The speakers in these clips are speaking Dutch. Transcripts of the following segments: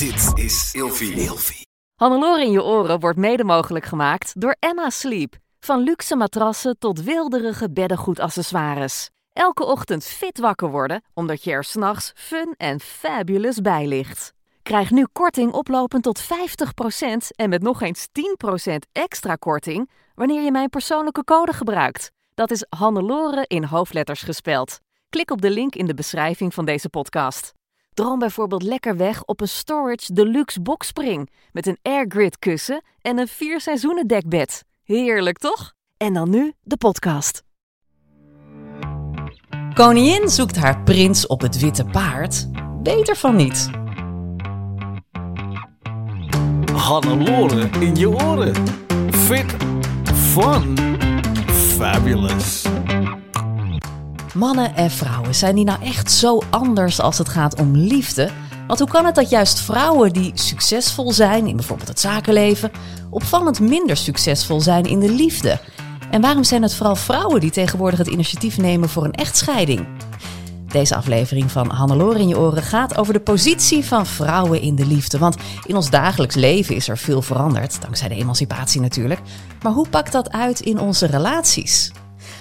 Dit is Ilfie. Hannelore in je oren wordt mede mogelijk gemaakt door Emma Sleep. Van luxe matrassen tot wilderige beddengoedaccessoires. Elke ochtend fit wakker worden, omdat je er s'nachts fun en fabulous bij ligt. Krijg nu korting oplopend tot 50% en met nog eens 10% extra korting wanneer je mijn persoonlijke code gebruikt. Dat is Hannelore in hoofdletters gespeld. Klik op de link in de beschrijving van deze podcast. Droom bijvoorbeeld lekker weg op een Storage Deluxe Boxspring met een airgrid kussen en een vier seizoenen dekbed. Heerlijk toch? En dan nu de podcast. Koningin zoekt haar prins op het witte paard. Beter van niet. Hannelore in je oren. Fit, fun, fabulous. Mannen en vrouwen, zijn die nou echt zo anders als het gaat om liefde? Want hoe kan het dat juist vrouwen die succesvol zijn in bijvoorbeeld het zakenleven, opvallend minder succesvol zijn in de liefde? En waarom zijn het vooral vrouwen die tegenwoordig het initiatief nemen voor een echtscheiding? Deze aflevering van Hannelore in je oren gaat over de positie van vrouwen in de liefde. Want in ons dagelijks leven is er veel veranderd, dankzij de emancipatie natuurlijk. Maar hoe pakt dat uit in onze relaties?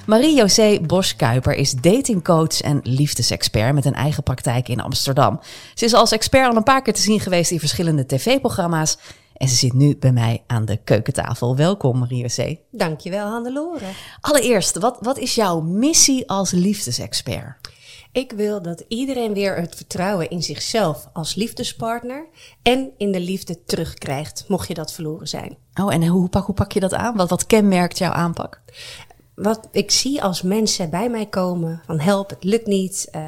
Marie-José Bosch-Kuiper is datingcoach en liefdesexpert met een eigen praktijk in Amsterdam. Ze is als expert al een paar keer te zien geweest in verschillende tv-programma's. En ze zit nu bij mij aan de keukentafel. Welkom, Marie-José. Dankjewel, Hannelore. Allereerst, wat, wat is jouw missie als liefdesexpert? Ik wil dat iedereen weer het vertrouwen in zichzelf als liefdespartner en in de liefde terugkrijgt, mocht je dat verloren zijn. Oh, en hoe pak, hoe pak je dat aan? Wat, wat kenmerkt jouw aanpak? Wat ik zie als mensen bij mij komen van help, het lukt niet, uh,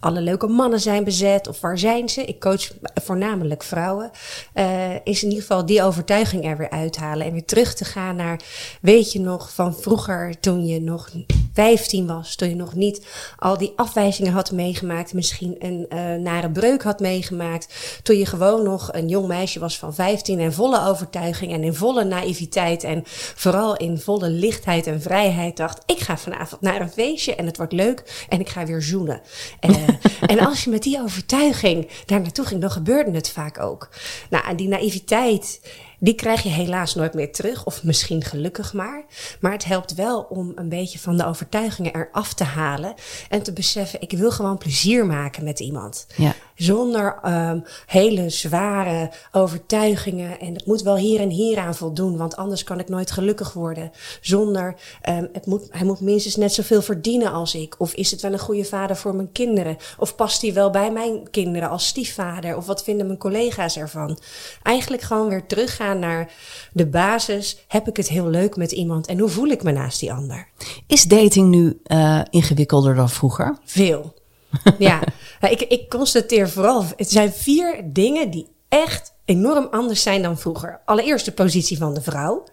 alle leuke mannen zijn bezet of waar zijn ze? Ik coach voornamelijk vrouwen. Uh, is in ieder geval die overtuiging er weer uithalen en weer terug te gaan naar, weet je nog van vroeger toen je nog 15 was, toen je nog niet al die afwijzingen had meegemaakt, misschien een uh, nare breuk had meegemaakt, toen je gewoon nog een jong meisje was van 15 en volle overtuiging en in volle naïviteit en vooral in volle lichtheid en vrijheid dacht, ik ga vanavond naar een feestje en het wordt leuk en ik ga weer zoenen. Uh, en als je met die overtuiging daar naartoe ging, dan gebeurde het vaak ook. Nou, en die naïviteit die krijg je helaas nooit meer terug, of misschien gelukkig maar. Maar het helpt wel om een beetje van de overtuigingen eraf te halen en te beseffen: ik wil gewoon plezier maken met iemand. Ja. Zonder um, hele zware overtuigingen. En het moet wel hier en hier aan voldoen, want anders kan ik nooit gelukkig worden. Zonder um, het moet, hij moet minstens net zoveel verdienen als ik. Of is het wel een goede vader voor mijn kinderen? Of past hij wel bij mijn kinderen als stiefvader? Of wat vinden mijn collega's ervan? Eigenlijk gewoon weer teruggaan naar de basis. Heb ik het heel leuk met iemand en hoe voel ik me naast die ander? Is dating nu uh, ingewikkelder dan vroeger? Veel. ja, ik, ik constateer vooral, het zijn vier dingen die echt enorm anders zijn dan vroeger. Allereerst de positie van de vrouw.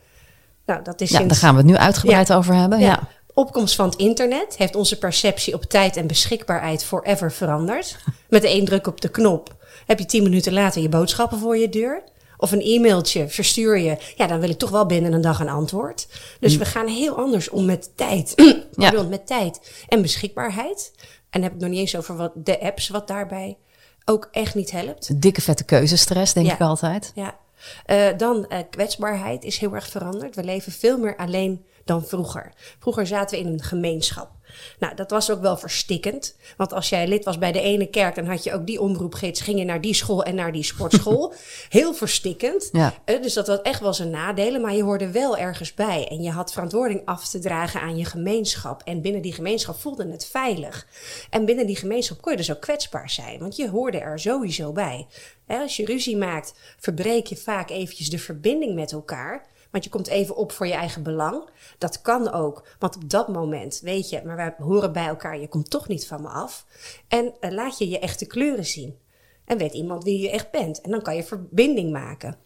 Nou, dat is ja, sinds, daar gaan we het nu uitgebreid ja, over hebben. Ja. ja. Opkomst van het internet heeft onze perceptie op tijd en beschikbaarheid forever veranderd. Met één druk op de knop heb je tien minuten later je boodschappen voor je deur. Of een e-mailtje verstuur je. Ja, dan wil ik toch wel binnen een dag een antwoord. Dus we gaan heel anders om met tijd. ja. met tijd en beschikbaarheid. En heb ik nog niet eens over wat de apps wat daarbij ook echt niet helpt. Dikke vette keuzestress, denk ja. ik altijd. Ja. Uh, dan uh, kwetsbaarheid is heel erg veranderd. We leven veel meer alleen dan vroeger. Vroeger zaten we in een gemeenschap. Nou, dat was ook wel verstikkend. Want als jij lid was bij de ene kerk, dan had je ook die omroepgids. Ging je naar die school en naar die sportschool. Heel verstikkend. Ja. Uh, dus dat had echt wel zijn nadelen. Maar je hoorde wel ergens bij. En je had verantwoording af te dragen aan je gemeenschap. En binnen die gemeenschap voelde het veilig. En binnen die gemeenschap kon je dus ook kwetsbaar zijn. Want je hoorde er sowieso bij. Hè, als je ruzie maakt, verbreek je vaak eventjes de verbinding met elkaar. Want je komt even op voor je eigen belang. Dat kan ook. Want op dat moment weet je, maar wij horen bij elkaar, je komt toch niet van me af. En uh, laat je je echte kleuren zien. En weet iemand wie je echt bent. En dan kan je verbinding maken.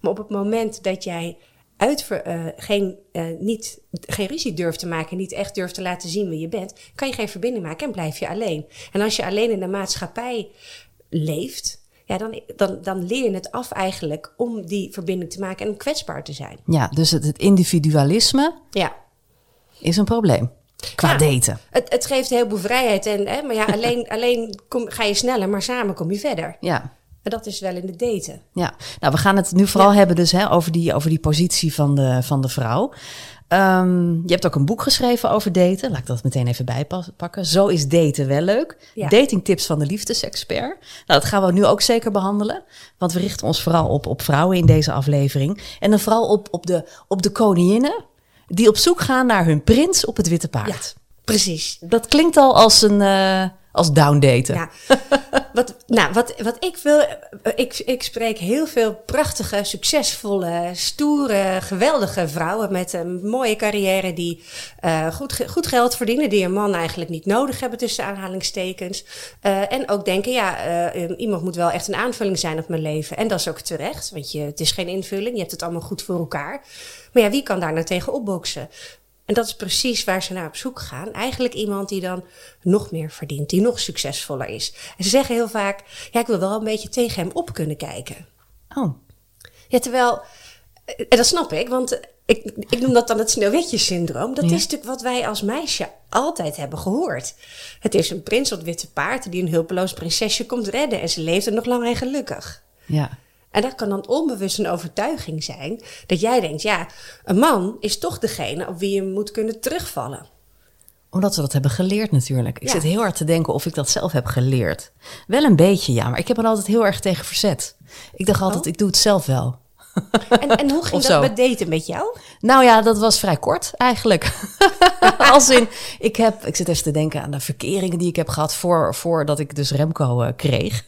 Maar op het moment dat jij uh, geen, uh, niet, geen ruzie durft te maken, niet echt durft te laten zien wie je bent, kan je geen verbinding maken en blijf je alleen. En als je alleen in de maatschappij leeft, ja, dan, dan, dan leer je het af eigenlijk om die verbinding te maken en kwetsbaar te zijn. Ja, dus het, het individualisme ja. is een probleem. Qua ja, daten. Het, het geeft heel veel vrijheid. En, hè, maar ja, alleen, alleen kom, ga je sneller, maar samen kom je verder. Ja. En dat is wel in de daten. Ja, nou, we gaan het nu vooral hebben dus hè, over, die, over die positie van de, van de vrouw. Ehm, je hebt ook een boek geschreven over daten. Laat ik dat meteen even bijpakken. Zo is daten wel leuk. Ja. Datingtips van de liefdesexpert. Nou, dat gaan we nu ook zeker behandelen. Want we richten ons vooral op, op vrouwen in deze aflevering. En dan vooral op, op, de, op de koninginnen die op zoek gaan naar hun prins op het witte paard. Precies. Dat klinkt al als een eh, als downdaten. Ja. wat, nou, wat, wat ik wil, ik, ik spreek heel veel prachtige, succesvolle, stoere, geweldige vrouwen met een mooie carrière die eh, goed, goed geld verdienen, die een man eigenlijk niet nodig hebben tussen aanhalingstekens. Eh, en ook denken, ja, eh, iemand moet wel echt een aanvulling zijn op mijn leven. En dat is ook terecht, want je, het is geen invulling, je hebt het allemaal goed voor elkaar. Maar ja, wie kan daar nou tegen opboksen? En dat is precies waar ze naar op zoek gaan. Eigenlijk iemand die dan nog meer verdient, die nog succesvoller is. En ze zeggen heel vaak: ja, ik wil wel een beetje tegen hem op kunnen kijken. Oh, Ja, terwijl, en dat snap ik, want ik, ik noem dat dan het sneeuwwitje-syndroom. Dat Ja. is natuurlijk wat wij als meisje altijd hebben gehoord. Het is een prins op witte paard die een hulpeloos prinsesje komt redden en ze leeft er nog lang en gelukkig. ja. En dat kan dan onbewust een overtuiging zijn dat jij denkt, ja, een man is toch degene op wie je moet kunnen terugvallen. Omdat we dat hebben geleerd natuurlijk. Ik Ja. zit heel hard te denken of ik dat zelf heb geleerd. Wel een beetje, ja. Maar ik heb er altijd heel erg tegen verzet. Ik dacht altijd, Oh. ik doe het zelf wel. En, en hoe ging dat met daten met jou? Nou ja, dat was vrij kort eigenlijk. Als in, ik, heb, ik zit even te denken aan de verkeringen die ik heb gehad voor, voordat ik dus Remco eh, kreeg.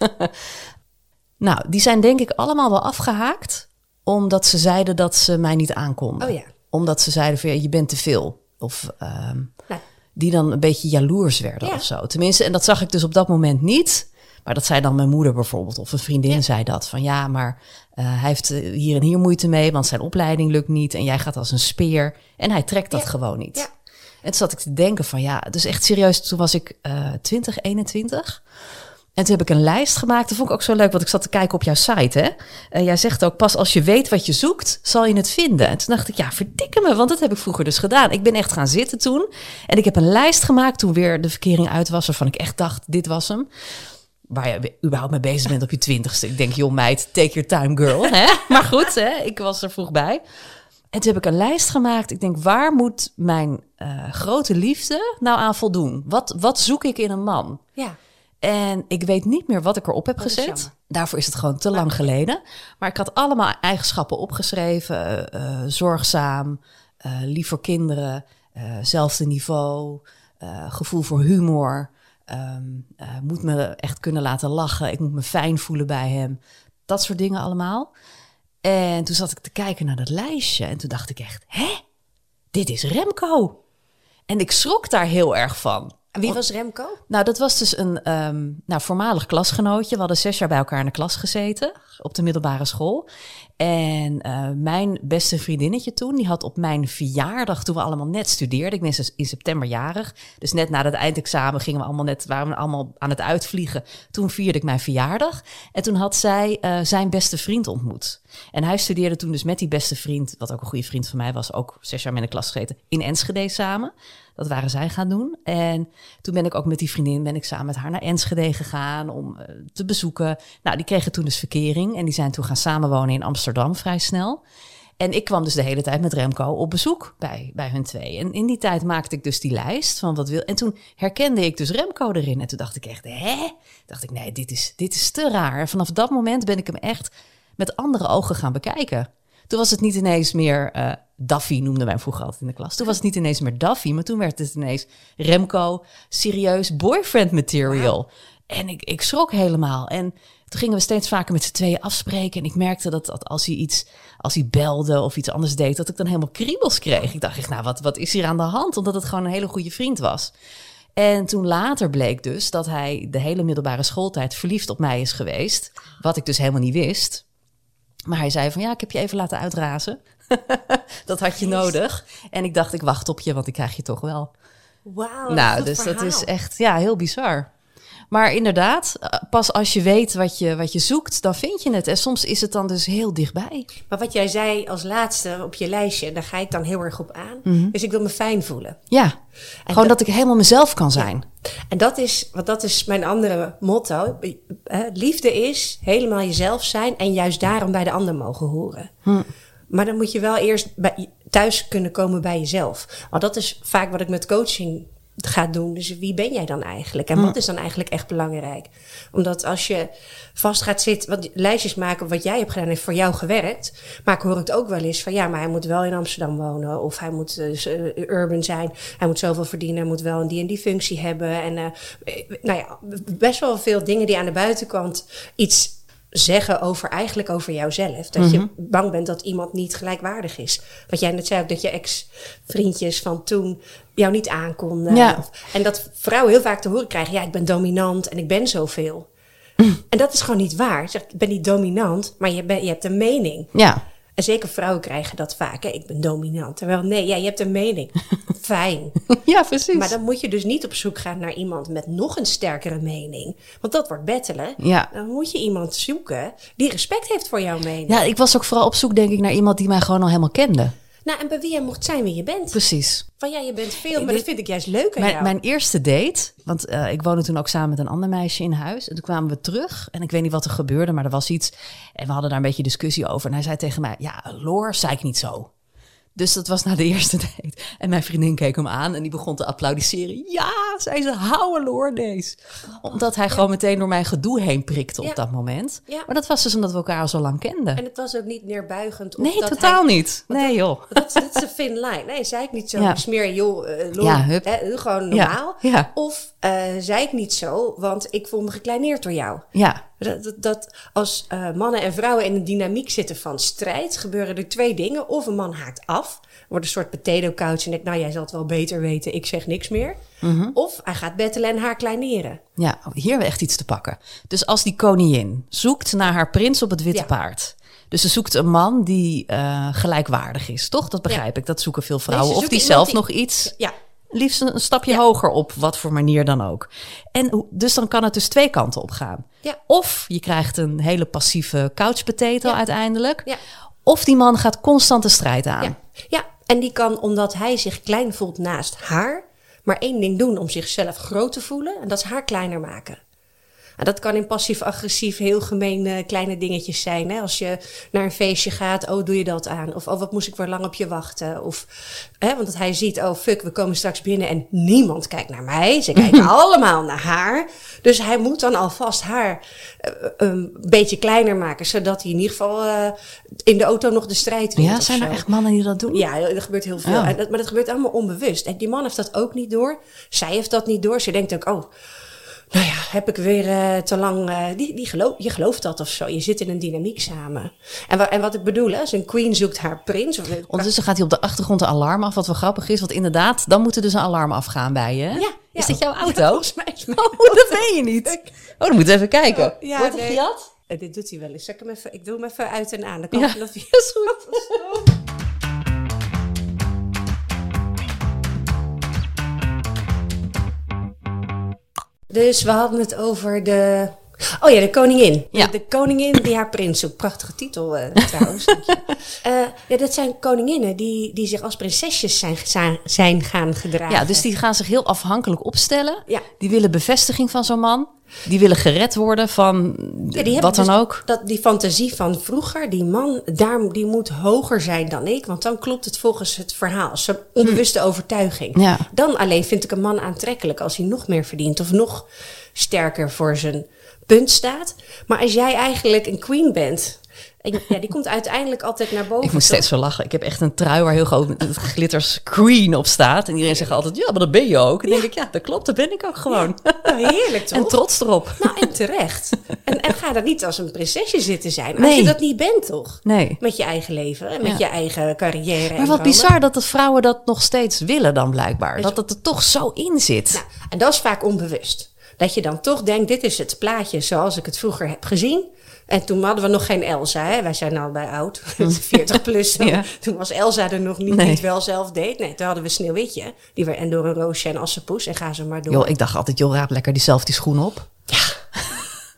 Nou, die zijn denk ik allemaal wel afgehaakt. Omdat ze zeiden dat ze mij niet aankonden. Oh ja. Omdat ze zeiden van, ja, je bent te veel. Of ehm, Nou, die dan een beetje jaloers werden Ja. of zo. Tenminste, en dat zag ik dus op dat moment niet. Maar dat zei dan mijn moeder bijvoorbeeld, of een vriendin Ja. zei dat. Van ja, maar eh, hij heeft eh, hier en hier moeite mee, want zijn opleiding lukt niet. En jij gaat als een speer. En hij trekt dat gewoon niet. Ja. En toen zat ik te denken van ja, dus echt serieus, toen was ik eh 20, 21. En toen heb ik een lijst gemaakt. Dat vond ik ook zo leuk, want ik zat te kijken op jouw site. Hè? En jij zegt ook, pas als je weet wat je zoekt, zal je het vinden. En toen dacht ik, ja, verdikke me, want dat heb ik vroeger dus gedaan. Ik ben echt gaan zitten toen. En ik heb een lijst gemaakt toen weer de verkering uit was, waarvan ik echt dacht, dit was hem. Waar je überhaupt mee bezig bent op je twintigste. Ik denk, joh meid, take your time girl. Hè? Maar goed, hè? ik was er vroeg bij. En toen heb ik een lijst gemaakt. Ik denk, waar moet mijn eh, grote liefde nou aan voldoen? Wat, wat zoek ik in een man? ja. En ik weet niet meer wat ik erop heb Dat gezet. Daarvoor is het gewoon te lang geleden. Maar ik had allemaal eigenschappen opgeschreven. eh, eh, zorgzaam, eh, lief voor kinderen, zelfde niveau, gevoel voor humor. ehm, eh, moet me echt kunnen laten lachen. Ik moet me fijn voelen bij hem. Dat soort dingen allemaal. En toen zat ik te kijken naar dat lijstje. En toen dacht ik echt, hè? Dit is Remco. En ik schrok daar heel erg van. Wie was Remco? Nou, dat was dus een ehm, nou, voormalig klasgenootje. We hadden zes jaar bij elkaar in de klas gezeten op de middelbare school. En eh, mijn beste vriendinnetje toen, die had op mijn verjaardag, toen we allemaal net studeerden, ik ben dus in september jarig, dus net na het eindexamen gingen we allemaal net, waren we allemaal aan het uitvliegen. Toen vierde ik mijn verjaardag en toen had zij eh, zijn beste vriend ontmoet. En hij studeerde toen dus met die beste vriend, wat ook een goede vriend van mij was, ook zes jaar met in de klas gezeten, in Enschede samen. Dat waren zij gaan doen. En toen ben ik ook met die vriendin, ben ik samen met haar naar Enschede gegaan om eh, te bezoeken. Nou, die kregen toen dus verkering en die zijn toen gaan samenwonen in Amsterdam vrij snel. En ik kwam dus de hele tijd met Remco op bezoek bij, bij hun twee. En in die tijd maakte ik dus die lijst van wat wil. En toen herkende ik dus Remco erin. En toen dacht ik echt, hè? Dacht ik, nee, dit is, dit is te raar. En vanaf dat moment ben ik hem echt met andere ogen gaan bekijken. Toen was het niet ineens meer eh Daffy, noemden wij hem vroeger altijd in de klas. Toen was het niet ineens meer Daffy, maar toen werd het ineens Remco, serieus boyfriend material. En ik, ik schrok helemaal. En toen gingen we steeds vaker met z'n tweeën afspreken. En ik merkte dat, dat als hij iets, als hij belde of iets anders deed, dat ik dan helemaal kriebels kreeg. Ik dacht echt, nou, wat, wat is hier aan de hand? Omdat het gewoon een hele goede vriend was. En toen later bleek dus dat hij de hele middelbare schooltijd verliefd op mij is geweest. Wat ik dus helemaal niet wist. Maar hij zei van ja, ik heb je even laten uitrazen. dat had je nodig. En ik dacht, ik wacht op je, want ik krijg je toch wel. Wauw, nou, dus dat is echt ja, heel bizar. Maar inderdaad, eh, pas als je weet wat je, wat je zoekt, dan vind je het. En soms is het dan dus heel dichtbij. Maar wat jij zei als laatste op je lijstje, daar ga ik dan heel erg op aan. Dus ik wil me fijn voelen. Ja, gewoon dat, ik helemaal mezelf kan zijn. En dat is, want dat is mijn andere motto. Eh, Liefde is helemaal jezelf zijn en juist daarom bij de ander mogen horen. Maar dan moet je wel eerst bij, thuis kunnen komen bij jezelf. Want dat is vaak wat ik met coaching ga doen. Dus wie ben jij dan eigenlijk? En wat is dan eigenlijk echt belangrijk? Omdat als je vast gaat zitten, wat lijstjes maken wat jij hebt gedaan heeft voor jou gewerkt. Maar ik hoor het ook wel eens van ja, maar hij moet wel in Amsterdam wonen. Of hij moet eh, urban zijn. Hij moet zoveel verdienen. Hij moet wel een die en die functie hebben. En uh, nou ja, best wel veel dingen die aan de buitenkant iets zeggen over eigenlijk over jouzelf. Dat je bang bent dat iemand niet gelijkwaardig is. Wat jij net zei ook, dat je ex-vriendjes van toen jou niet aankonden. Ja. Of- En dat vrouwen heel vaak te horen krijgen, ja, ik ben dominant en ik ben zoveel. En dat is gewoon niet waar. Ik ben niet dominant, maar je, ben, je hebt een mening. Ja, En zeker vrouwen krijgen dat vaak, hè? ik ben dominant. Terwijl, nee, ja, je hebt een mening. Fijn. ja precies. Maar dan moet je dus niet op zoek gaan naar iemand met nog een sterkere mening. Want dat wordt bettelen. Ja. Dan moet je iemand zoeken die respect heeft voor jouw mening. ja, ik was ook vooral op zoek, denk ik, naar iemand die mij gewoon al helemaal kende. Nou, en bij wie jij mocht zijn wie je bent. Precies. Van ja, je bent veel, maar dat vind ik juist leuk aan Mijn, jou. mijn eerste date, want eh, ik woonde toen ook samen met een ander meisje in huis. En toen kwamen we terug en ik weet niet wat er gebeurde, maar er was iets. En we hadden daar een beetje discussie over. En hij zei tegen mij, ja, Loor, zei ik niet zo. Dus dat was na de eerste date. En mijn vriendin keek hem aan en die begon te applaudisseren. Ja, zei ze, hou Loordees. Omdat hij gewoon meteen door mijn gedoe heen prikte op dat moment. Ja. Maar dat was dus omdat we elkaar al zo lang kenden. En het was ook niet neerbuigend. Of nee, dat totaal hij- niet. Nee joh. Dat, dat is een thin line. Nee, zei ik niet zo. Smeer joh, hè, gewoon normaal. ja. Of eh, zei ik niet zo, want ik voel me gekleineerd door jou. Ja, Dat, dat, dat als eh, mannen en vrouwen in een dynamiek zitten van strijd, gebeuren er twee dingen. Of een man haakt af, wordt een soort potato couch en denkt, nou jij zal het wel beter weten, ik zeg niks meer. Mhm. Of hij gaat bettelen en haar kleineren. Ja, hier hebben we echt iets te pakken. Dus als die koningin zoekt naar haar prins op het witte Ja. paard. Dus ze zoekt een man die eh, gelijkwaardig is, toch? Dat begrijp ik. Dat zoeken veel vrouwen. of die zelf die- nog iets, Ja, liefst een, stapje Ja. hoger op, wat voor manier dan ook. En dus dan kan het dus twee kanten op gaan. Ja. Of je krijgt een hele passieve couch potato Ja. uiteindelijk. Ja. Of die man gaat constant de strijd aan. ja, ja, en die kan, omdat hij zich klein voelt naast haar, maar één ding doen om zichzelf groot te voelen. En dat is haar kleiner maken. En dat kan in passief-agressief heel gemeen eh, kleine dingetjes zijn. Hè? Als je naar een feestje gaat, oh, doe je dat aan? Of oh, wat moest ik weer lang op je wachten? Of, hè, want dat hij ziet, oh fuck, we komen straks binnen en niemand kijkt naar mij. Ze kijken allemaal naar haar. Dus hij moet dan alvast haar eh, een beetje kleiner maken, zodat hij in ieder geval eh, in de auto nog de strijd wint. Ja, zijn er zo. echt mannen die dat doen? Ja, er gebeurt heel veel. Ja. En dat, maar dat gebeurt allemaal onbewust. En die man heeft dat ook niet door. Zij heeft dat niet door. Ze denkt ook, oh, nou ja, heb ik weer eh, te lang... eh, die, die geloof, je gelooft dat of zo. Je zit in een dynamiek samen. En, wa- en wat ik bedoel, hè, als een queen zoekt haar prins... Of, Ondertussen gaat hij op de achtergrond een alarm af, wat wel grappig is. Want inderdaad, dan moet er dus een alarm afgaan bij je. Ja, Is dit jouw Ja, auto? volgens mij is mijn Oh, dat weet je niet. Oh, dan moet even kijken. Oh, ja, Wordt het nee. Eh, dit doet hij wel eens. Ik, hem even, ik doe hem even uit en aan. Dan kan Ja, dat is goed. Dus we hadden het over de. Oh ja, de koningin. Ja. De, koningin die haar prins zoekt. Prachtige titel eh, trouwens. Eh, ja, dat zijn koninginnen die, die zich als prinsesjes zijn, zijn, zijn gaan gedragen. Ja, dus die gaan zich heel afhankelijk opstellen. Ja. Die willen bevestiging van zo'n man. Die willen gered worden van Ja, wat dan dus ook. Dat, die fantasie van vroeger, die man, daar, die moet hoger zijn dan ik. Want dan klopt het volgens het verhaal. Zo'n onbewuste overtuiging. Ja. Dan alleen vind ik een man aantrekkelijk als hij nog meer verdient. Of nog sterker voor zijn punt staat. Maar als jij eigenlijk een queen bent... En, ja, die komt uiteindelijk altijd naar boven. Ik moet steeds zo lachen. Ik heb echt een trui waar heel groot glitters Queen op staat. En iedereen zegt altijd, ja, maar dat ben je ook. En dan denk ik, ja, dat klopt, dat ben ik ook gewoon. Nou, heerlijk toch? En trots erop. Nou, en terecht. En, en ga dan niet als een prinsesje zitten zijn. Als je dat niet bent, toch? Nee. Met je eigen leven en met Ja. je eigen carrière. Maar en wat bizar dat de vrouwen dat nog steeds willen dan blijkbaar. Dat het er toch zo in zit. Nou, en dat is vaak onbewust. Dat je dan toch denkt, dit is het plaatje zoals ik het vroeger heb gezien. En toen hadden we nog geen Elsa. Hè? Wij zijn al bij oud, 40 plus. dan. Ja. Toen was Elsa er nog niet, Nee. die het wel zelf deed. Nee, toen hadden we Sneeuwwitje. Die weer en door een roosje en assenpoes. En ga ze maar door. Joh, ik dacht altijd, joh, raap lekker die zelf die schoen op.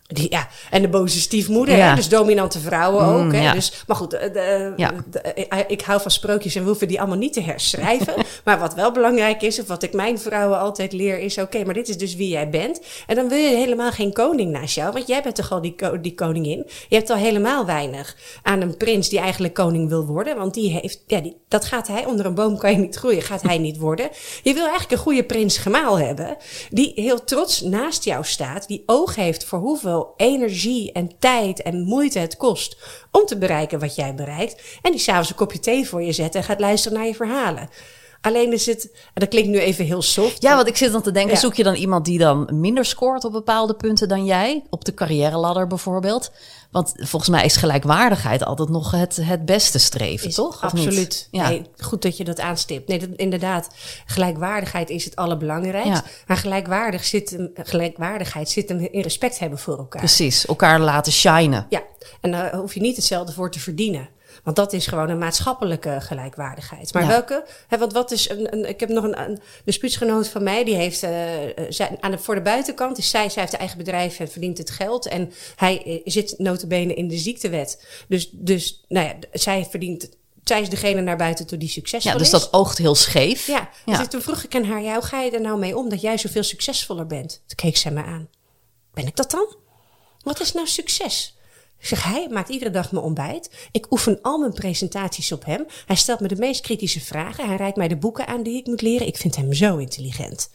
Die, ja, en de boze stiefmoeder, Ja. hè? dus dominante vrouwen Mm, ook. Hè? ja. Dus, maar goed, de, de- Ja. de- eh, ik hou van sprookjes en we hoeven die allemaal niet te herschrijven. maar wat wel belangrijk is, of wat ik mijn vrouwen altijd leer, is: oké, maar dit is dus wie jij bent. En dan wil je helemaal geen koning naast jou, want jij bent toch al die, ko- die koningin. Je hebt al helemaal weinig aan een prins die eigenlijk koning wil worden, want die heeft, ja, die, dat gaat hij, onder een boom kan je niet groeien, gaat hij niet worden. Je wil eigenlijk een goede prins gemaal hebben, die heel trots naast jou staat, die oog heeft voor hoeveel energie en tijd en moeite het kost om te bereiken wat jij bereikt. En die s'avonds een kopje thee voor je zet en gaat luisteren naar je verhalen. Alleen is het, en dat klinkt nu even heel soft. Ja, want ik zit dan te denken, Ja. zoek je dan iemand die dan minder scoort op bepaalde punten dan jij? Op de carrière-ladder bijvoorbeeld? Want volgens mij is gelijkwaardigheid altijd nog het, het beste streven, Is toch? Absoluut. Ja. Nee, goed dat je dat aanstipt. Nee, dat, inderdaad. Gelijkwaardigheid is het allerbelangrijkst. Ja. Maar gelijkwaardig zit gelijkwaardigheid zit hem in respect hebben voor elkaar. Precies, elkaar laten shinen. Ja, en daar hoef je niet hetzelfde voor te verdienen. Want dat is gewoon een maatschappelijke gelijkwaardigheid. Maar Ja. welke? Hè, want wat is een, een, ik heb nog een, een dispuutsgenoot van mij, die heeft eh, eh, zij, aan de, voor de buitenkant is zij, zij heeft een eigen bedrijf en verdient het geld. En hij eh, zit notabene in de ziektewet. Dus, dus nou ja, zij verdient, zij is degene naar buiten toe die succesvol Ja, dus is. dat oogt heel scheef. Ja, Ja. Dus toen vroeg ik aan haar, ja, hoe ga je er nou mee om dat jij zoveel succesvoller bent? Toen keek zij me aan. Ben ik dat dan? Wat is nou succes? Ik zeg, hij maakt iedere dag mijn ontbijt. Ik oefen al mijn presentaties op hem. Hij stelt me de meest kritische vragen. Hij reikt mij de boeken aan die ik moet leren. Ik vind hem zo intelligent.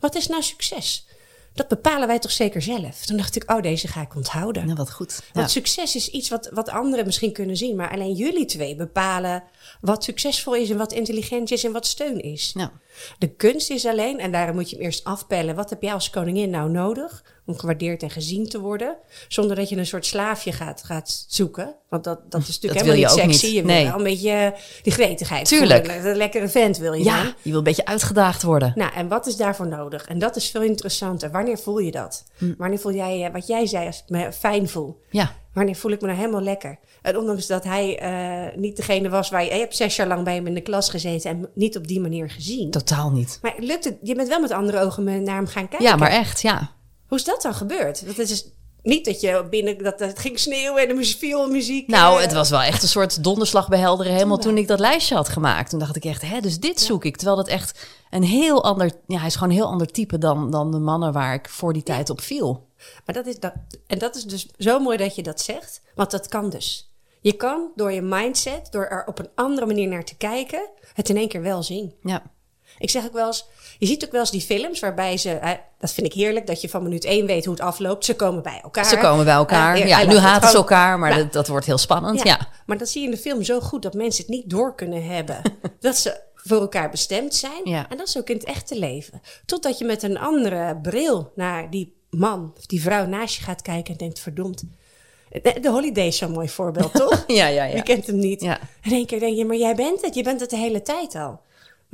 Wat is nou succes? Dat bepalen wij toch zeker zelf? Toen dacht ik, oh, deze ga ik onthouden. Nou, wat goed. Want Ja. succes is iets wat, wat anderen misschien kunnen zien. Maar alleen jullie twee bepalen wat succesvol is en wat intelligent is en wat steun is. Ja. De kunst is alleen, en daarom moet je hem eerst afpellen. Wat heb jij als koningin nou nodig om gewaardeerd en gezien te worden? Zonder dat je een soort slaafje gaat, gaat zoeken. Want dat, dat is natuurlijk Dat helemaal niet sexy. niet. Je wil Nee. wel een beetje eh, die gretigheid. Tuurlijk. voelen. Een lekkere vent wil je ja, dan. je wil een beetje uitgedaagd worden. Nou, en wat is daarvoor nodig? En dat is veel interessanter. Wanneer voel je dat? Hm. Wanneer voel jij, eh, wat jij zei, als ik me fijn voel? Ja, Wanneer voel ik me nou helemaal lekker? En ondanks dat hij eh, niet degene was waar je... Je hebt zes jaar lang bij hem in de klas gezeten en niet op die manier gezien. totaal niet. Maar lukt het? Je bent wel met andere ogen naar hem gaan kijken. Ja, maar echt, ja. Hoe is dat dan gebeurd? Dat is dus niet dat je binnen... Dat het ging sneeuwen en muziek, viel muziek. Nou, eh, het was wel echt een soort donderslag bij heldere hemel toen ik dat lijstje had gemaakt. Toen dacht ik echt, hè, dus dit zoek ik. Terwijl dat echt een heel ander, ja, hij is gewoon een heel ander type dan, dan de mannen waar ik voor die tijd op viel. Maar dat is dat, en dat is dus zo mooi dat je dat zegt, want dat kan dus. Je kan door je mindset, door er op een andere manier naar te kijken, het in één keer wel zien. Ja, Ik zeg ook wel eens, je ziet ook wel eens die films waarbij ze, eh, dat vind ik heerlijk, dat je van minuut één weet hoe het afloopt. Ze komen bij elkaar. ze komen bij elkaar. Eh, hij ja, nu haten ze elkaar, maar Nou, dat, dat wordt heel spannend. Ja. Maar dat zie je in de film zo goed dat mensen het niet door kunnen hebben. dat ze voor elkaar bestemd zijn. Ja. En dat is ook in het echte leven. Totdat je met een andere bril naar die man of die vrouw naast je gaat kijken en denkt, verdomd. De, Holiday is zo'n mooi voorbeeld, toch? Ja, ja, ja. Wie kent hem niet? Ja. In één keer denk je, maar jij bent het. Je bent het de hele tijd al.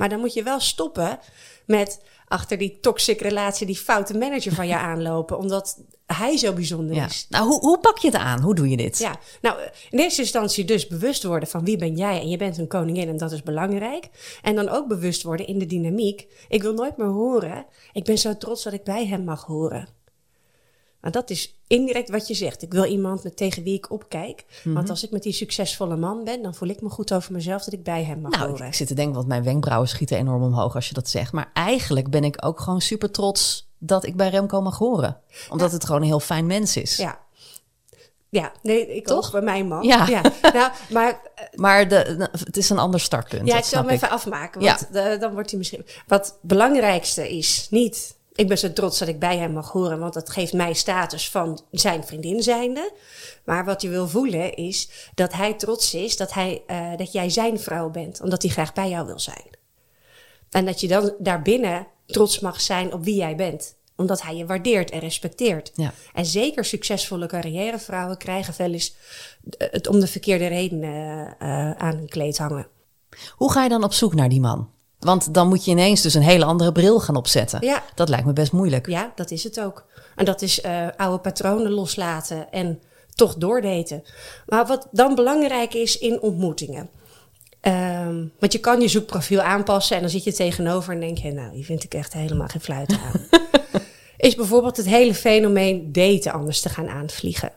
Maar dan moet je wel stoppen met achter die toxic relatie, die foute manager van je aanlopen. Omdat hij zo bijzonder Ja. is. Nou, hoe, hoe pak je het aan? Hoe doe je dit? Ja, nou in eerste instantie dus bewust worden van wie ben jij en je bent een koningin en dat is belangrijk. En dan ook bewust worden in de dynamiek. Ik wil nooit meer horen. Ik ben zo trots dat ik bij hem mag horen. Nou, dat is indirect wat je zegt. Ik wil iemand met tegen wie ik opkijk. Mhm. Want als ik met die succesvolle man ben, dan voel ik me goed over mezelf dat ik bij hem mag Nou, horen. ik zit te denken, want mijn wenkbrauwen schieten enorm omhoog als je dat zegt. Maar eigenlijk ben ik ook gewoon super trots dat ik bij Remco mag horen. Omdat het gewoon een heel fijn mens is. Ja. Ja, nee, ik Toch? ook bij mijn man. Ja. Nou, maar Maar de, het is een ander startpunt. Ja, ik zal hem even afmaken. Ja. Want eh, dan wordt hij misschien. Wat het belangrijkste is niet. Ik ben zo trots dat ik bij hem mag horen, want dat geeft mij status van zijn vriendin zijnde. Maar wat je wil voelen is dat hij trots is dat, hij, eh, dat jij zijn vrouw bent, omdat hij graag bij jou wil zijn. En dat je dan daarbinnen trots mag zijn op wie jij bent, omdat hij je waardeert en respecteert. Ja. En zeker succesvolle carrièrevrouwen krijgen wel eens het om de verkeerde redenen eh, aan hun kleed hangen. Hoe ga je dan op zoek naar die man? Want dan moet je ineens dus een hele andere bril gaan opzetten. Ja. Dat lijkt me best moeilijk. Ja, dat is het ook. En dat is eh, oude patronen loslaten en toch doordaten. Maar wat dan belangrijk is in ontmoetingen. Ehm, want je kan je zoekprofiel aanpassen en dan zit je tegenover en denk je, nou, die vind ik echt helemaal geen fluit aan. is bijvoorbeeld het hele fenomeen daten anders te gaan aanvliegen.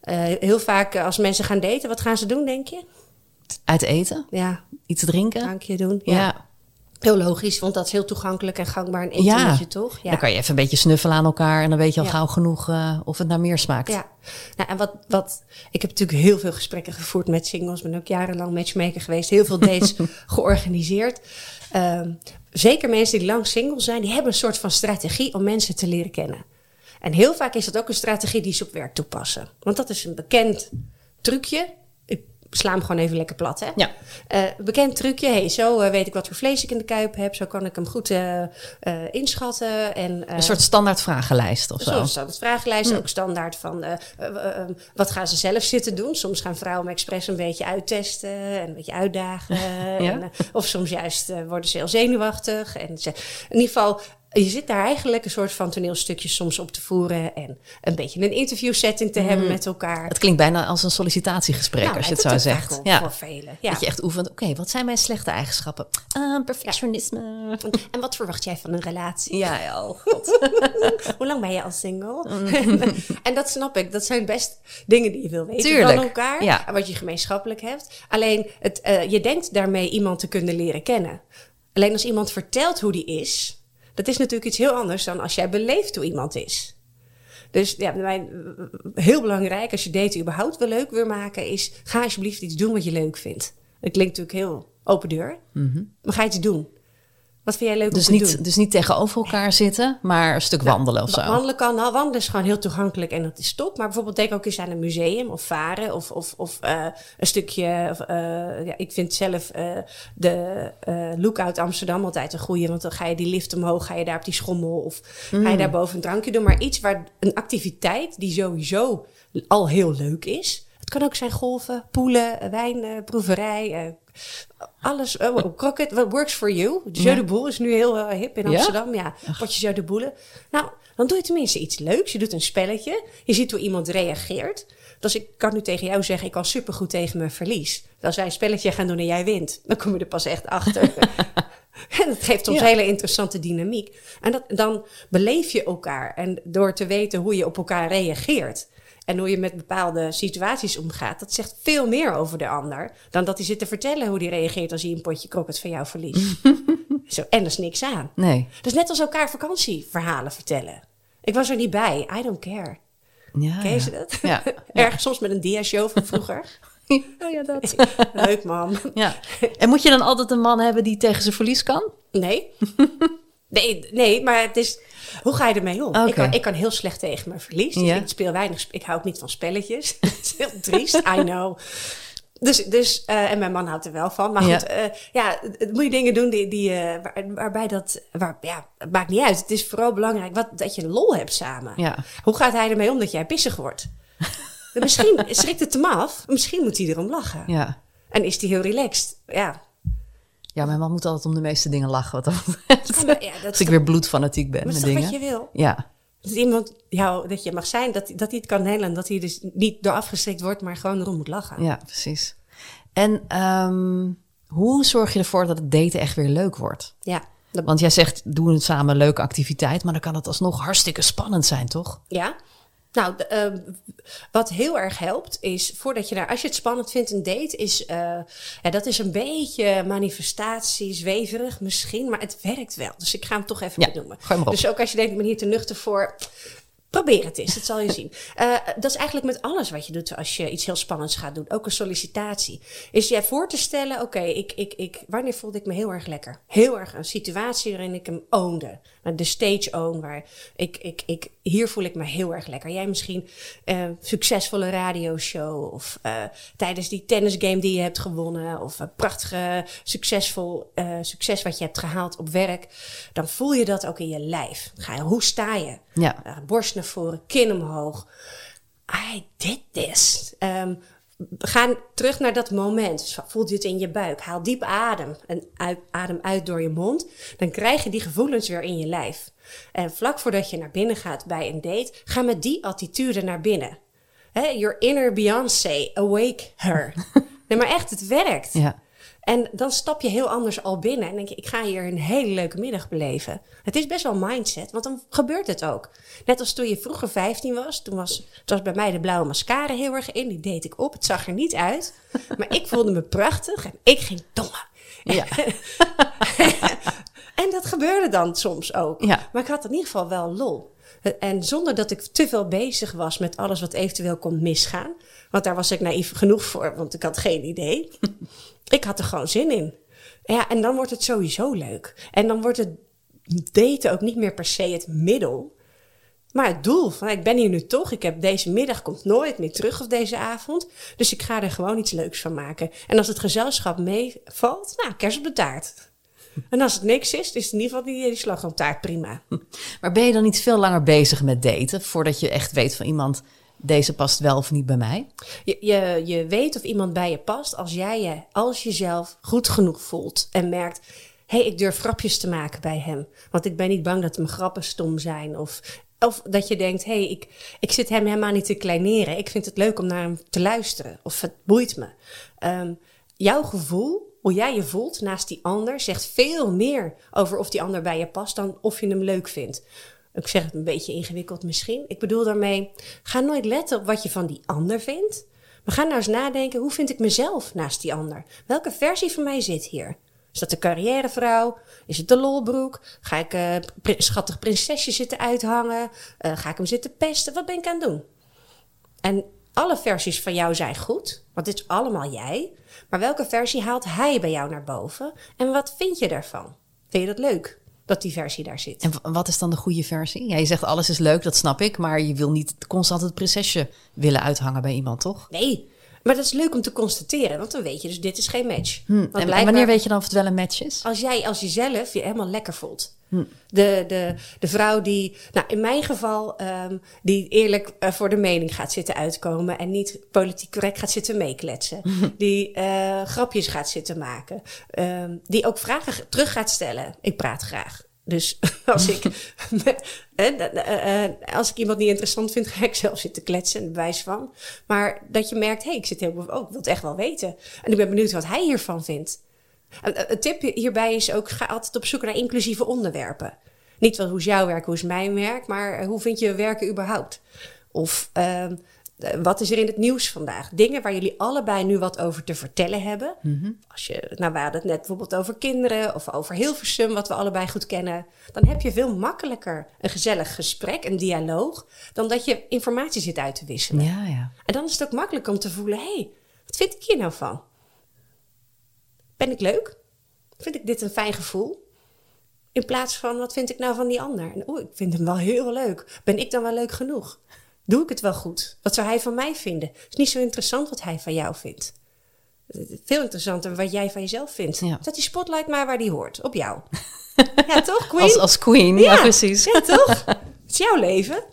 Eh, heel vaak eh, als mensen gaan daten, wat gaan ze doen, denk je? Uit eten? Ja, Iets drinken? drankje doen. Ja. Ja. Heel logisch, want dat is heel toegankelijk en gangbaar een etentje, toch? Ja. Dan kan je even een beetje snuffelen aan elkaar en dan weet je al Ja. gauw genoeg eh, of het naar meer smaakt. Ja, nou, en wat, wat, ik heb natuurlijk heel veel gesprekken gevoerd met singles, ben ook jarenlang matchmaker geweest, heel veel dates georganiseerd. Ehm, zeker mensen die lang single zijn, die hebben een soort van strategie om mensen te leren kennen. En heel vaak is dat ook een strategie die ze op werk toepassen. Want dat is een bekend trucje. Sla hem gewoon even lekker plat, hè? Ja. Eh, bekend trucje. Hey, zo eh, weet ik wat voor vlees ik in de kuip heb. Zo kan ik hem goed eh, inschatten. En, Een soort standaard vragenlijst of zo. Zoals standaard vragenlijst, ook standaard van wat gaan ze zelf zitten doen. Soms gaan vrouwen me expres een beetje uittesten en een beetje uitdagen. en, eh, of soms juist worden ze heel zenuwachtig. En ze, in ieder geval, je zit daar eigenlijk een soort van toneelstukjes soms op te voeren. En een beetje een interviewsetting te hebben met elkaar. Het klinkt bijna als een sollicitatiegesprek Nou, als je het zo zegt. Ja. Voor velen. Ja. Dat je echt oefent. Oké, wat zijn mijn slechte eigenschappen? Ah, perfectionisme. En wat verwacht jij van een relatie? Ja, ja, oh god. Hoe lang ben je al single? Mm. en dat snap ik. Dat zijn best dingen die je wil weten Tuurlijk, van elkaar. ja. En wat je gemeenschappelijk hebt. Alleen, het, eh, je denkt daarmee iemand te kunnen leren kennen. Alleen als iemand vertelt hoe die is... dat is natuurlijk iets heel anders dan als jij beleeft hoe iemand is. Dus ja, mijn, heel belangrijk als je daten überhaupt wel leuk wil maken... is ga alsjeblieft iets doen wat je leuk vindt. Dat klinkt natuurlijk heel open deur. Maar ga iets doen. Wat vind jij leuk. Dus om te doen? niet, dus niet tegenover elkaar zitten, maar een stuk wandelen of zo. Wa- Wandelen kan, nou, wandelen is gewoon heel toegankelijk en dat is top. Maar bijvoorbeeld denk ook eens aan een museum of varen of, of, of eh, een stukje. of, eh, ja, ik vind zelf eh, de Lookout Amsterdam altijd een goeie. Want dan ga je die lift omhoog, ga je daar op die schommel of ga je daar boven een drankje doen. Maar iets waar een activiteit die sowieso al heel leuk is. Het kan ook zijn golven, poelen, wijn, eh, proeverij. eh, alles, oh, oh, croquet, what works for you. Jeu de boel is nu heel eh, hip in? Amsterdam. Ja, potjes jeu de boelen. Nou, dan doe je tenminste iets leuks. Je doet een spelletje. Je ziet hoe iemand reageert. Dus ik kan nu tegen jou zeggen, ik kan supergoed tegen mijn verlies. Als wij een spelletje gaan doen en jij wint, dan kom je er pas echt achter. en dat geeft ons Ja. hele interessante dynamiek. En dat, dan beleef je elkaar. En door te weten hoe je op elkaar reageert. En hoe je met bepaalde situaties omgaat. Dat zegt veel meer over de ander. Dan dat hij zit te vertellen hoe hij reageert als hij een potje kroket van jou verliest. Zo, en er is niks aan. Nee. Dat is net als elkaar vakantieverhalen vertellen. Ik was er niet bij. I don't care. Ja, Ken ja. je dat? Ja. Ergens soms met een dia-show van vroeger. Oh ja, dat. Leuk, man. Ja. En moet je dan altijd een man hebben die tegen zijn verlies kan? Nee. Nee, nee, maar het is... Hoe ga je ermee om? Ik, kan, ik kan heel slecht tegen mijn verlies. Dus Ja. Ik speel weinig... Ik hou ook niet van spelletjes. Dat is heel triest, I know. Dus, dus eh, en mijn man houdt er wel van. Maar Ja. goed, eh, ja, het- het moet je dingen doen die, die, eh, waar- waarbij dat... Waar, ja, het maakt niet uit. Het is vooral belangrijk wat, dat je lol hebt samen. Ja. Hoe gaat hij ermee om dat jij pissig wordt? Misschien schrikt het hem af. Misschien moet hij erom lachen. Ja. En is hij heel relaxed. Ja, Ja, mijn man moet altijd om de meeste dingen lachen. Wat dat betreft. Ja, maar ja, dat Als ik toch- weer bloedfanatiek ben maar met dingen. wat je wil? Ja. Dat iemand jou, dat je mag zijn, dat, dat hij het kan handelen. Dat hij dus niet door afgeschrikt wordt, maar gewoon erom moet lachen. ja, precies. En ehm, hoe zorg je ervoor dat het daten echt weer leuk wordt? Ja, dat- Want jij zegt, doen het samen een leuke activiteit, maar dan kan het alsnog hartstikke spannend zijn, toch? ja. Nou, de, ehm, wat heel erg helpt is, voordat je daar, als je het spannend vindt, een date is, eh, ja, dat is een beetje manifestatie, zweverig misschien, maar het werkt wel. Dus ik ga hem toch even Ja, benoemen. gooi maar op. Dus ook als je denkt, ik ben hier te nuchter voor, probeer het eens, dat zal je zien. Eh, dat is eigenlijk met alles wat je doet als je iets heel spannends gaat doen, ook een sollicitatie. Is je voor te stellen, oké, ik, ik, ik, wanneer voelde ik me heel erg lekker? Heel erg een situatie waarin ik hem ownde. De stage own, waar ik, ik, ik, hier voel ik me heel erg lekker. Jij misschien een succesvolle radioshow of eh, tijdens die tennisgame die je hebt gewonnen of een prachtige succesvol succes wat je hebt gehaald op werk. Dan voel je dat ook in je lijf. Ga je, hoe sta je? Ja. Uh, borst naar voren, kin omhoog. I did this. Ehm, ga terug naar dat moment. Dus voelt je het in je buik. Haal diep adem. En uit, adem uit door je mond. Dan krijg je die gevoelens weer in je lijf. En vlak voordat je naar binnen gaat bij een date, ga met die attitude naar binnen. Your inner Beyoncé, awake her. nee, maar echt, het werkt. Ja. En dan stap je heel anders al binnen. En denk je, ik ga hier een hele leuke middag beleven. Het is best wel mindset, want dan gebeurt het ook. Net als toen je vroeger 15 was. Toen was, toen was bij mij de blauwe mascara heel erg in. Die deed ik op. Het zag er niet uit. Maar ik voelde me prachtig. En ik ging domme. Ja. En dat gebeurde dan soms ook. Ja. Maar ik had in ieder geval wel lol. En zonder dat ik te veel bezig was met alles wat eventueel kon misgaan. Want daar was ik naïef genoeg voor, want ik had geen idee. ik had er gewoon zin in. Ja, en dan wordt het sowieso leuk. En dan wordt het daten ook niet meer per se het middel. Maar het doel van ik ben hier nu toch. Ik heb deze middag komt nooit meer terug of deze avond. Dus ik ga er gewoon iets leuks van maken. En als het gezelschap meevalt, nou, kers op de taart. En als het niks is, is het in ieder geval die, die slagroomtaart prima. Maar ben je dan niet veel langer bezig met daten voordat je echt weet van iemand, deze past wel of niet bij mij? Je, je, je weet of iemand bij je past als jij je als jezelf goed genoeg voelt en merkt. Hé, hey, ik durf grapjes te maken bij hem. Want ik ben niet bang dat mijn grappen stom zijn. Of, of dat je denkt, hé, hey, ik, ik zit hem helemaal niet te kleineren. Ik vind het leuk om naar hem te luisteren. Of het boeit me. Ehm, jouw gevoel, hoe jij je voelt naast die ander, zegt veel meer over of die ander bij je past dan of je hem leuk vindt. Ik zeg het een beetje ingewikkeld misschien. Ik bedoel daarmee, ga nooit letten op wat je van die ander vindt. Maar ga nou eens nadenken, hoe vind ik mezelf naast die ander? Welke versie van mij zit hier? Is dat de carrièrevrouw? Is het de lolbroek? Ga ik uh, schattig prinsesje zitten uithangen? Uh, ga ik hem zitten pesten? Wat ben ik aan het doen? En alle versies van jou zijn goed, want dit is allemaal jij. Maar welke versie haalt hij bij jou naar boven? En wat vind je daarvan? Vind je dat leuk? Dat die versie daar zit. En wat is dan de goede versie? Ja, je zegt alles is leuk, dat snap ik. Maar je wil niet constant het prinsesje willen uithangen bij iemand, toch? Nee, maar dat is leuk om te constateren, want dan weet je dus dit is geen match. Hm. En, en, wanneer weet je dan of het wel een match is? Als jij als jezelf je helemaal lekker voelt. Hm. De, de, de vrouw die, nou in mijn geval, um, die eerlijk uh, voor de mening gaat zitten uitkomen en niet politiek correct gaat zitten meekletsen. Die uh, grapjes gaat zitten maken. Um, die ook vragen terug gaat stellen. Ik praat graag. Dus als ik, als ik iemand niet interessant vind, ga ik zelf zitten kletsen en bewijs van. Maar dat je merkt, hé, hey, ik zit heel, oh, ik wil het echt wel weten. En ik ben benieuwd wat hij hiervan vindt. Een tip hierbij is ook, ga altijd op zoek naar inclusieve onderwerpen. Niet wel hoe is jouw werk, hoe is mijn werk, maar hoe vind je werken überhaupt? Of uh, wat is er in het nieuws vandaag? Dingen waar jullie allebei nu wat over te vertellen hebben. Mm -hmm. Als je, nou, we hadden het net bijvoorbeeld over kinderen of over Hilversum, wat we allebei goed kennen. Dan heb je veel makkelijker een gezellig gesprek, een dialoog, dan dat je informatie zit uit te wisselen. Ja, ja. En dan is het ook makkelijk om te voelen: hé, hey, wat vind ik hier nou van? Ben ik leuk? Vind ik dit een fijn gevoel? In plaats van, wat vind ik nou van die ander? En, oh, ik vind hem wel heel leuk. Ben ik dan wel leuk genoeg? Doe ik het wel goed? Wat zou hij van mij vinden? Het is niet zo interessant wat hij van jou vindt. Veel interessanter wat jij van jezelf vindt. Ja. Zet die spotlight maar waar die hoort. Op jou. ja, toch, Queen? Als, als queen, ja, ja precies. Ja, toch? Het is jouw leven.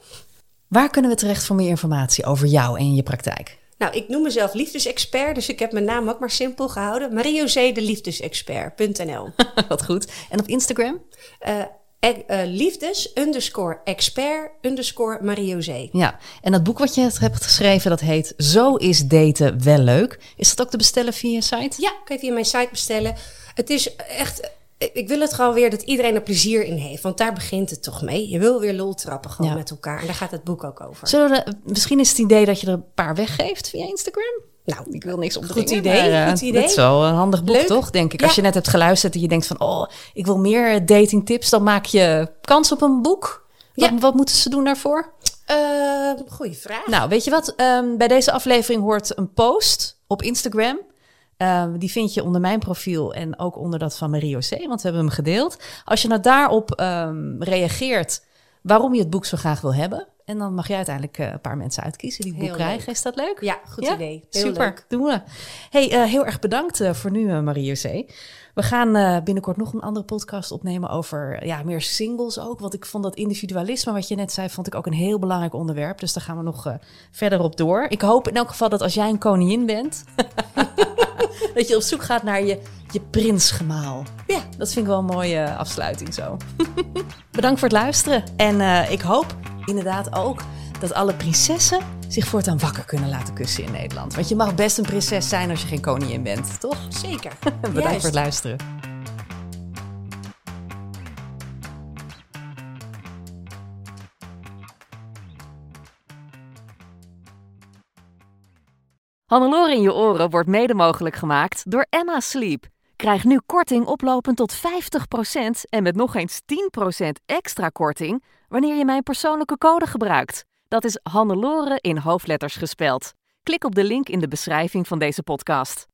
Waar kunnen we terecht voor meer informatie over jou en je praktijk? Nou, ik noem mezelf liefdesexpert, dus ik heb mijn naam ook maar simpel gehouden. Mariozee de liefdesexpert.nl. Wat goed. En op Instagram? Uh, uh, liefdes underscore expert underscore Mariozee. Ja, en dat boek wat je hebt geschreven, dat heet Zo is daten wel leuk. Is dat ook te bestellen via je site? Ja, kan je via mijn site bestellen. Het is echt ik wil het gewoon weer dat iedereen er plezier in heeft. Want daar begint het toch mee. Je wil weer lol trappen gewoon ja. met elkaar. En daar gaat het boek ook over. Zullen we, misschien is het idee dat je er een paar weggeeft via Instagram? Nou, ik wil niks op Goed idee, maar, uh, goed idee. Het is wel een handig boek, Leuk. toch? Denk ik. Ja. Als je net hebt geluisterd en je denkt van... oh, ik wil meer datingtips... dan maak je kans op een boek. Wat, Ja. wat moeten ze doen daarvoor? Uh, goeie vraag. Nou, weet je wat? Ehm, bij deze aflevering hoort een post op Instagram. Ehm, die vind je onder mijn profiel en ook onder dat van Marie C. Want we hebben hem gedeeld. Als je nou daarop ehm, reageert waarom je het boek zo graag wil hebben. En dan mag jij uiteindelijk eh, een paar mensen uitkiezen die het boek Heel krijgen. leuk. Is dat leuk? Ja, goed Ja? idee. Heel Super, leuk. doen we. Hey, eh, heel erg bedankt eh, voor nu, Marie C. We gaan eh, binnenkort nog een andere podcast opnemen over ja, meer singles ook. Want ik vond dat individualisme, wat je net zei, vond ik ook een heel belangrijk onderwerp. Dus daar gaan we nog eh, verder op door. Ik hoop in elk geval dat als jij een koningin bent, dat je op zoek gaat naar je, je prinsgemaal. Ja. Dat vind ik wel een mooie afsluiting zo. Bedankt voor het luisteren. En eh, ik hoop inderdaad ook dat alle prinsessen zich voortaan wakker kunnen laten kussen in Nederland. Want je mag best een prinses zijn als je geen koningin bent, toch? Zeker. Bedankt Juist. voor het luisteren. Hannelore in je oren wordt mede mogelijk gemaakt door Emma Sleep. Krijg nu korting oplopend tot 50% en met nog eens 10% extra korting wanneer je mijn persoonlijke code gebruikt. Dat is Hannelore in hoofdletters gespeld. Klik op de link in de beschrijving van deze podcast.